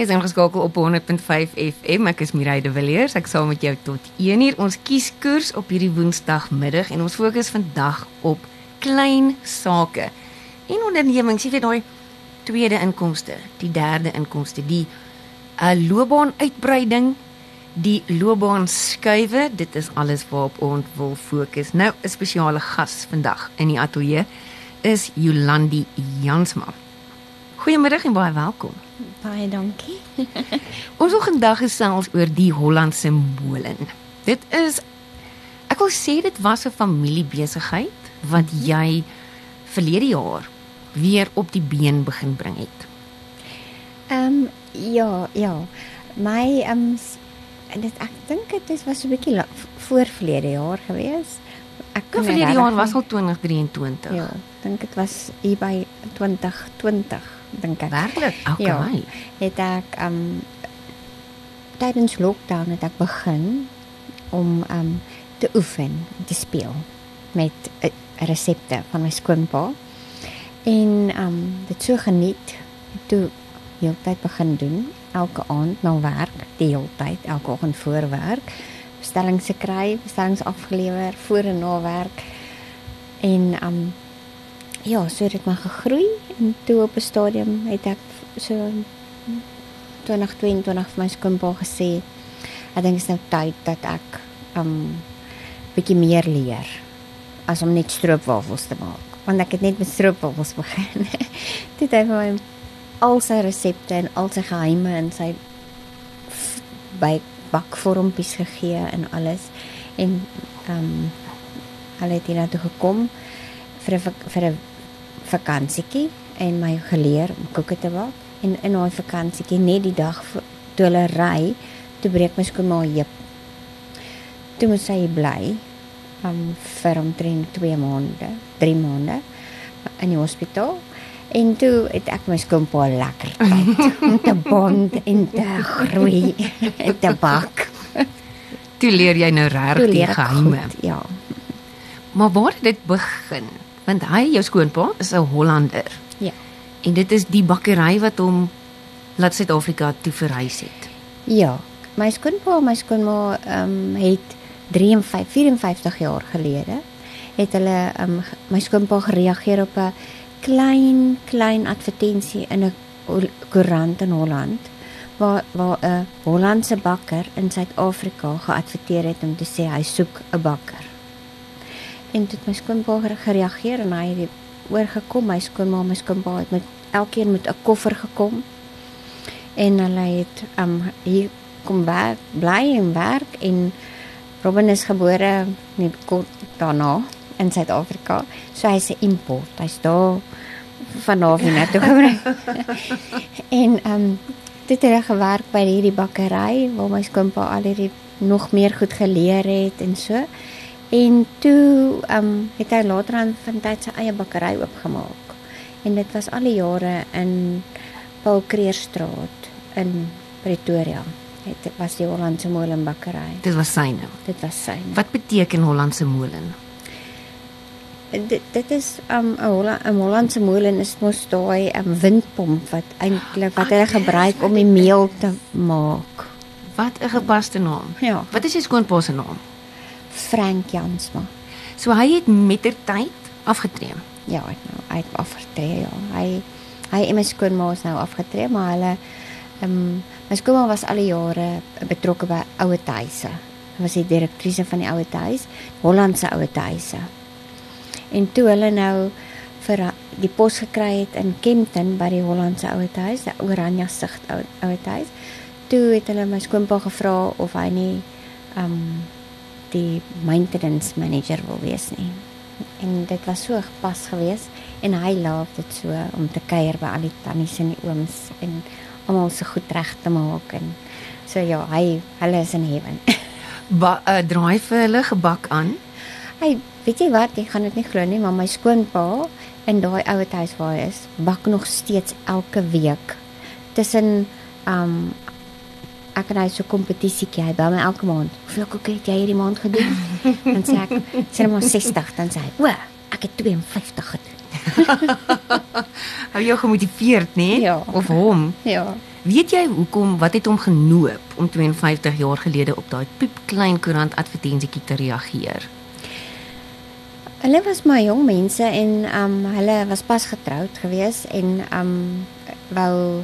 Jy is ingeskakel op 100.5 FM. Ek is Mireille de Villiers. Ek saam met jou tot 1uur. Ons kies koers op hierdie Woensdagmiddag en ons fokus vandag op klein sake. En ondernemings, jy weet daai tweede inkomste, die derde inkomste, die uh, loopbaanuitbreiding, die loopbaan skuwe. Dit is alles waarop ons wil fokus. Nou 'n spesiale gas vandag in die ateljee is Jolandi Jansma. Goeiemiddag en baie welkom. Baie dankie. Ons wil vandag gesels oor die Hollandse molen. Dit is ek wil sê dit was 'n familiebesigheid wat jy verlede jaar weer op die been begin bring het. Ehm um, ja, ja. My ehm um, dit ek dink dit was 'n bietjie voor verlede jaar gewees. Ek kon verlede jaar was al 2023. Ja, dink dit was hier by 2020 dink ek. Werklik? Okay. Ja, het ek um tydens lockdown het ek begin om um te oefen, te speel met uh, resepte van my skoonpa. En um dit so geniet toe heeltyd begin doen, elke aand na werk, die heeltyd, elke oggend voor werk, bestellings se kry, bestellings afgelewer voor en na werk. En um ja, so het dit maar gegroei en toe op 'n stadium het ek so 2022 vir my skoonpa gesê ek dink dit is nou tyd dat ek um bietjie meer leer as om net stroopwafels te maak want ek het net met stroopwafels begin. dit het my al sy resepte en al sy geheime en sy by bakvormpies gegee en alles en um hulle het hier na toe gekom vir 'n vir 'n vakansietjie en my geleer om koeke te bak en in daai vakansietjie net die dag toe hulle ry toe breek my skoonma heup. Toe moet sy bly um, vir omtrent 2 maande 3 maande in die hospitaal. En toe het ek my skoonpa lekker tyd om te bond en te groei en te bak. Toe leer jy nou regtig die geheime. ja. Maar waar het dit begin want hy jou skoonpa is 'n Hollander. Ja. En dit is die bakkery wat hom laat Suid-Afrika toe verhuis het. Ja. My skoonpa, my skoonma ehm um, het 53 54 jaar gelede het hulle ehm um, my skoonpa gereageer op 'n klein klein advertensie in 'n koerant in Holland waar waar 'n Hollandse bakker in Suid-Afrika geadverteer het om te sê hy soek 'n bakker en dit my skoonpa gereageer en hy het oorgekom. My skoonma my skoonpa het met elkeen met 'n koffer gekom. En hulle het um hier kom werk bly en werk en Robin is gebore net kort daarna in Suid-Afrika. So hy's 'n import. Hy's daar vanaf hier na toe gebring. En um dit het gewerk by hierdie bakkery waar my skoonpa al hierdie nog meer goed geleer het en so En toe ehm um, het hy later aan van tyd sy eie bakkery oopgemaak. En dit was al die jare in Paul Kreerstraat in Pretoria. Dit was die Hollandse Molen bakkery. Dit was syne. Dit was syne. Wat beteken Hollandse Molen? Dit dit is ehm, 'n um, Holla, 'n Hollandse molen is mos daai 'n um, windpomp wat eintlik wat hulle gebruik om die meel te maak. Wat 'n gepaste naam. Ja. Wat is jou skoonpa se naam? Frank Jansma. So hy het mettertyd afgetree. Ja, nou, hy het afgetree ja. Hy hy en my skoonma is nou afgetree, maar hulle ehm um, my skoonma was al die jare betrokke by oue huise. Sy was die direktrice van die oue huis, Hollandse oue huise. En toe hulle nou vir die pos gekry het in Kempton by die Hollandse oue huis, die Oranje Sigт oue huis, toe het hulle my skoonpa gevra of hy nie ehm um, die maintenance manager wil wees nie. En dit was so gepas geweest en hy laat dit so om te kuier by al die tannies en die ooms en almal se goed reg te maak en so ja, hy hulle is in heaven. Ba uh, draai vir hulle gebak aan. Hy weet jy wat, ek gaan dit nie glo nie, maar my skoonpa in daai ou huis waar hy is, bak nog steeds elke week tussen um ek en hy so kompetisietjie. Hy bel my elke maand. Hoeveel koeke het jy hierdie maand gedoen? dan sê ek, sê hom 60, dan sê hy, "O, ek het 52 gedoen." Hou jou gemotiveerd, nê? Ja. Of hom? Ja. Weet jy hoekom wat het hom genoop om 52 jaar gelede op daai piepklein koerant advertensietjie te reageer? Hulle was maar jong mense en um hulle was pas getroud gewees en um wou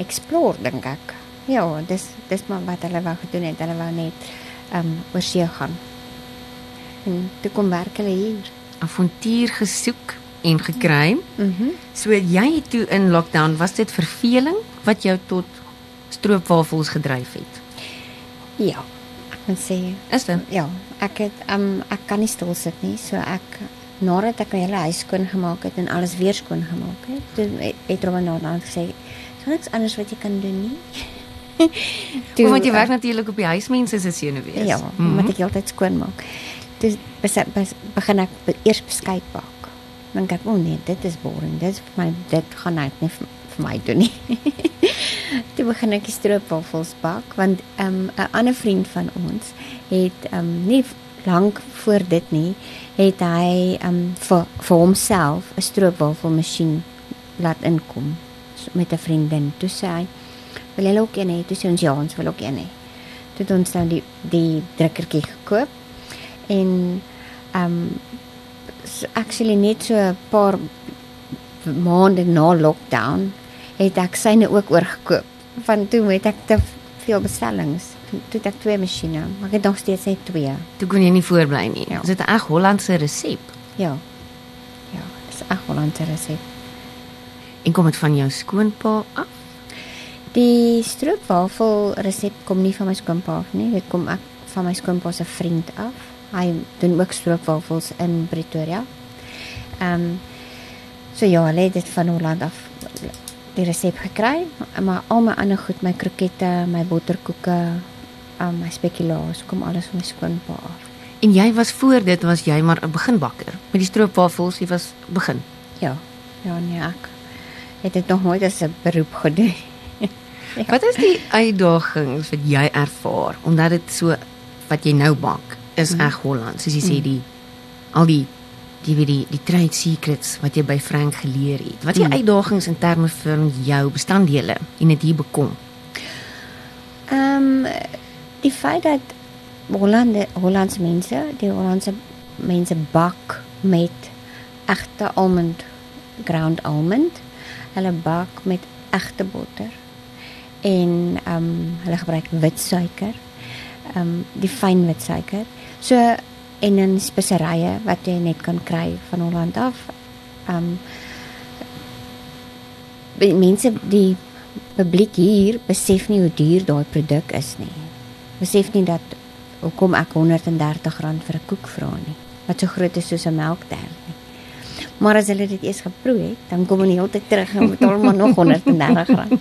explore dink ek. Ja, dis dis maar wat hulle wou gedoen het. Hulle wou net um oor see gaan. En toe kom werk hulle hier. Avontuur gesoek en gekry. Mhm. Mm So jy toe in lockdown, was dit verveling wat jou tot stroopwafels gedryf het? ja, ek moet sê Is dit? ja, ek het um ek kan nie stil sit nie. So ek nadat ek my hele huis skoon gemaak het en alles weer skoon gemaak het, toe het, Robin dan gesê, "Is daar niks anders wat jy kan doen nie?" Toe, want jy werk natuurlik op die huismense se senuwees. Ja, Mhm. moet ek heeltyd skoon maak. Dis bes, bes, begin ek be, eers beskuit bak. Dan kyk ek, "O oh nee, dit is boring. Dit is vir my dit gaan ek nie vir, vir my doen nie." Toe begin ek die stroopwafels bak want 'n um, 'n ander vriend van ons het um nie lank voor dit nie het hy um vir vir homself 'n stroopwafelmasjien laat inkom so, met 'n vriendin. Toe sê hy, "Wil jy ook een hê?" Toe sê ons, "Ja, ons wil ook een hê." Toe het ons dan die die drukkertjie gekoop en um so actually net so 'n paar maande na lockdown het ek syne ook oorgekoop. Van toe het ek te veel bestellings. Toe het ek twee masjiene, maar ek het nog steeds net twee. Toe kon jy nie voorbly nie. Ja. Is dit 'n reg Hollandse resep? Ja. Ja, dis 'n Hollandse resep. En kom dit van jou skoonpa af? Die stroopwafel resep kom nie van my skoonpa af nie. Dit kom ek van my skoonpa se vriend af. Hy doen ook stroopwafels in Pretoria. Ehm um, so ja, hulle het dit van Holland af die resep gekry, maar al my ander goed, my krokette, my botterkoeke, um, my spekulaas kom alles van my skoonpa af. En jy was voor dit was jy maar 'n beginbakker met die stroopwafels, jy was begin. Ja. Ja, nee, ek het dit nog nooit as 'n beroep gedoen. Ja. Wat is die uitdagings wat jy ervaar omdat dit so wat jy nou bak is Mhm. reg Holland, soos jy sê die al die die weet die die trade secrets wat jy by Frank geleer het. Wat is die Mhm. uitdagings in terme van jou bestanddele en dit hier bekom? Ehm um, die feit dat Hollande Hollandse mense, die Hollandse mense bak met egte almond ground almond. Hulle bak met egte botter. En ehm um, hulle gebruik wit suiker. Ehm um, die fyn wit suiker. So en dan speserye wat jy net kan kry van Holland af. Ehm um, mense die publiek hier besef nie hoe duur daai produk is nie. Besef nie dat hoekom ek R130 vir 'n koek vra nie. Wat so groot is soos 'n melktert nie. Maar as hulle dit eers geproe het, dan kom hulle heeltyd terug en betaal maar nog R130.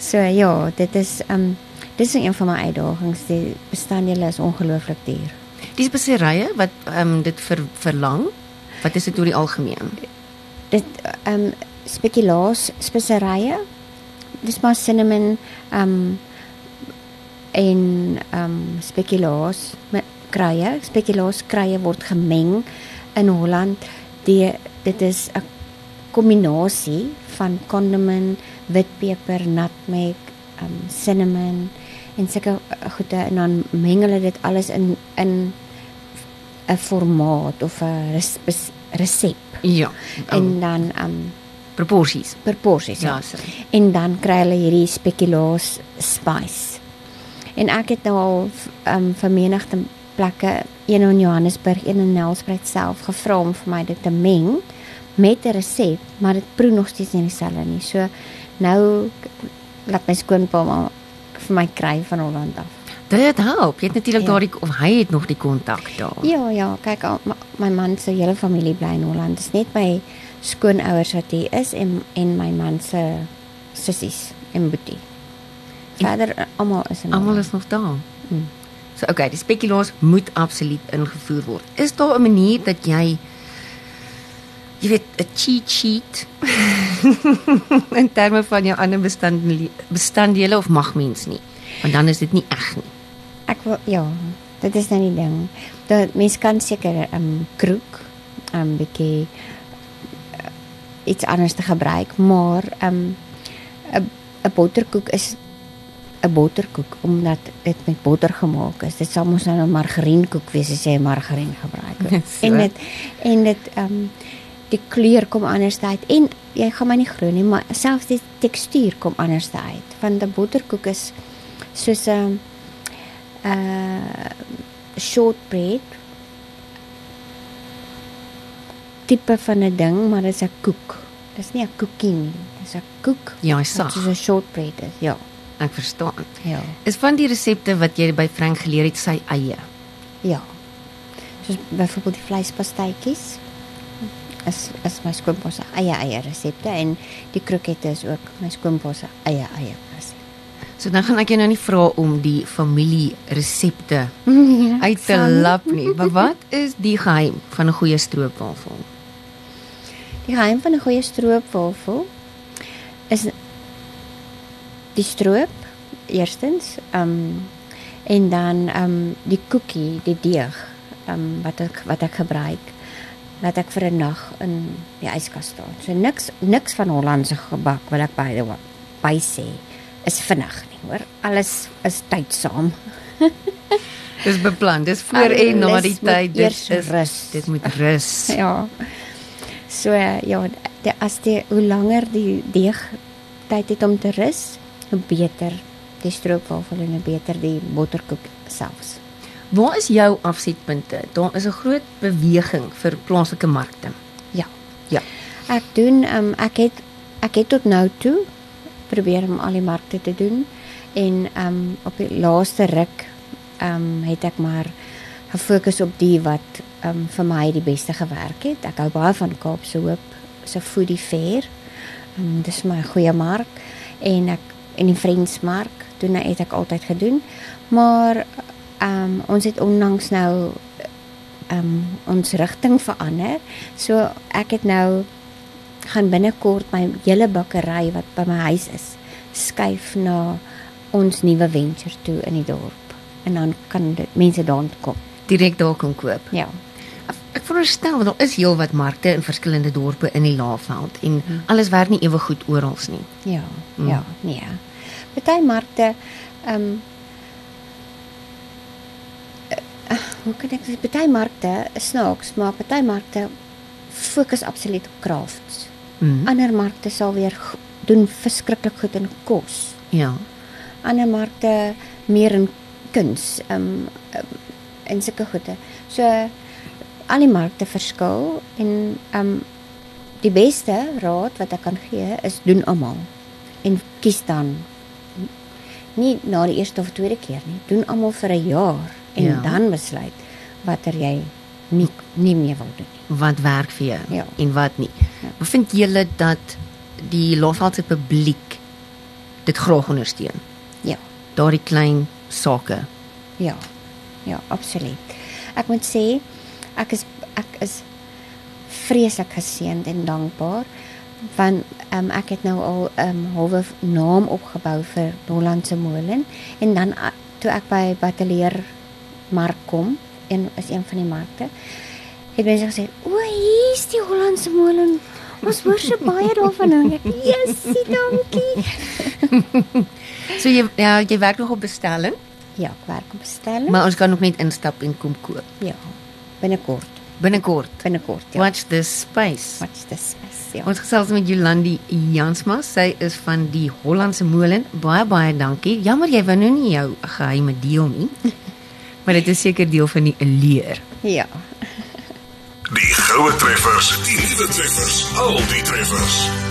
So ja, dit is um dis een van my uitdagings. Die bestanddele is ongelooflik duur. Die speserye wat ehm um, dit ver, verlang, wat is dit oor die algemeen? Dit um spekulaas speserye. Dis maar cinnamon um en um spekulaas met kruie. Spekulaas kruie word gemeng in Holland. Die dit is 'n kombinasie van condiment, witpeper, nutmeg, um cinnamon en sulke goede en dan meng hulle dit alles in in 'n formaat of 'n res, resep Ja. en dan um proporsies. proporsies Ja, ja. so. En dan kry hulle hierdie spekulaas spice. En ek het nou al um vermenigte plekke, een in Johannesburg, een in Nelspruit self gevra om vir my dit te meng met 'n resep, maar dit proe nog steeds nie dieselfde nie. So nou laat my skoonpa maar vir my kry van Holland af. Dit help. Jy het natuurlik Ja. daardie of hy het nog die kontak daar. Ja, ja, kyk al, my, my man se hele familie bly in Holland. Dis net my skoonouers wat hier is en en my man se sissies en boetie. Verder eh, almal is in Almal is nog daar. Hmm. So okay, die spekulaas moet absoluut ingevoer word. Is daar 'n manier dat jy jy weet 'n cheat sheet in terme van jou ander bestanddele bestanddele of mag mens nie? Want dan is dit nie reg nie. Ek wil ja, dit is nou die ding. Dat mens kan seker 'n um, kroek 'n um, bietjie uh, iets anders te gebruik, maar 'n um, 'n 'n botterkoek is 'n botterkoek omdat dit met botter gemaak is. Dit sal mos nou 'n margarienkoek wees as jy margarien gebruik. So. en dit en dit ehm um, die kleur kom anders uit en jy gaan my nie glo nie, maar selfs die tekstuur kom anders uit. Want 'n botterkoek is soos 'n uh shortbread tipe van 'n ding, maar dit is 'n koek. Dis nie 'n koekie nie. Dis 'n koek. Ja, sag. Soos 'n shortbread is. Ja. Ek verstaan. Ja. Is van die resepte wat jy by Frank geleer het sy eie. Ja. Soos byvoorbeeld die vleispastytjies. Is is my skoonpa se eie eie resepte en die krokette is ook my skoonpa se eie eie resep. So dan gaan ek jou nou nie vra om die familie resepte uit te Sal nie. lap nie. Maar wat is die geheim van 'n goeie stroopwafel? Die geheim van 'n goeie stroopwafel is die stroop eerstens, ehm um, en dan ehm um, die koekie, die deeg, ehm um, wat ek wat ek gebruik laat ek vir 'n nag in die yskas staan. So niks niks van Hollandse gebak wil ek by by sê is vinnig nie, hoor. Alles is tydsaam. Dis beplan. Dis voor en na Alles die tyd. Dit is rus. Dit moet rus. Ja. So ja, die, as die hoe langer die deeg tyd het om te rus, hoe beter die stroopwafel en hoe beter die botterkoek selfs. Waar is jou afsetpunte? Daar is 'n groot beweging vir plaaslike markte. Ja. Ja. Ek doen um, ek het ek het tot nou toe probeer om al die markte te doen en ehm um, op die laaste ruk ehm um, het ek maar gefokus op die wat ehm um, vir my die beste gewerk het. Ek hou baie van Kaapse Hoop se foodie fair. Ehm um, dis my goeie mark en ek en die Vriendsmark doen het ek altyd gedoen. Maar ehm um, ons het onlangs nou um ons rigting verander. So ek het nou gaan binnekort my hele bakkery wat by my huis is skuif na ons nuwe venture toe in die dorp. En dan kan dit mense daar kom. Direk daar kom koop. Ja. Ek veronderstel want daar is heelwat markte in verskillende dorpe in die Laagveld en alles werk nie ewe goed oral nie. Ja. Mm. Ja, nee. Party markte um uh, hoe kan ek sê party markte is snaaks, maar party markte fokus absoluut op crafts. Mm. Ander markte sal weer doen verskriklik goed in kos. Ja. Ander markte meer in kuns, um, um en sulke goede. So al die markte verskil en um die beste raad wat ek kan gee is doen almal en kies dan nie na die eerste of tweede keer nie. Doen almal vir 'n jaar en Ja. dan besluit watter jy nie nie meer wil doen nie. Wat werk vir jou Ja. en wat nie. Ja. Hoe vind julle dat die Laagveldse publiek dit graag ondersteun? Ja. Daardie klein sake. Ja. Ja, absoluut. Ek moet sê ek is ek is vreeslik geseënd en dankbaar want um, ek het nou al 'n um, halwe naam opgebou vir Hollandse molen en dan a- toe ek by Batelier mark kom en is een van die markte het mense gesê o hier's die Hollandse molen ons hoor so baie daarvan en ek yesie dankie So jy ja, jy werk nog op bestelling, ja ek werk op bestelling maar ons kan nog net instap en kom koop. ja binnekort Binnekort. binnekort ja Watch this space. Watch this space. Ja. Ons gesels met Jolandi Jansma. Sy is van die Hollandse Molen. Baie baie dankie. Jammer jy wou nou nie jou geheime deel nie. Maar dit is seker deel van die leer. Ja. Die goue treffers, die nuwe treffers, al die treffers.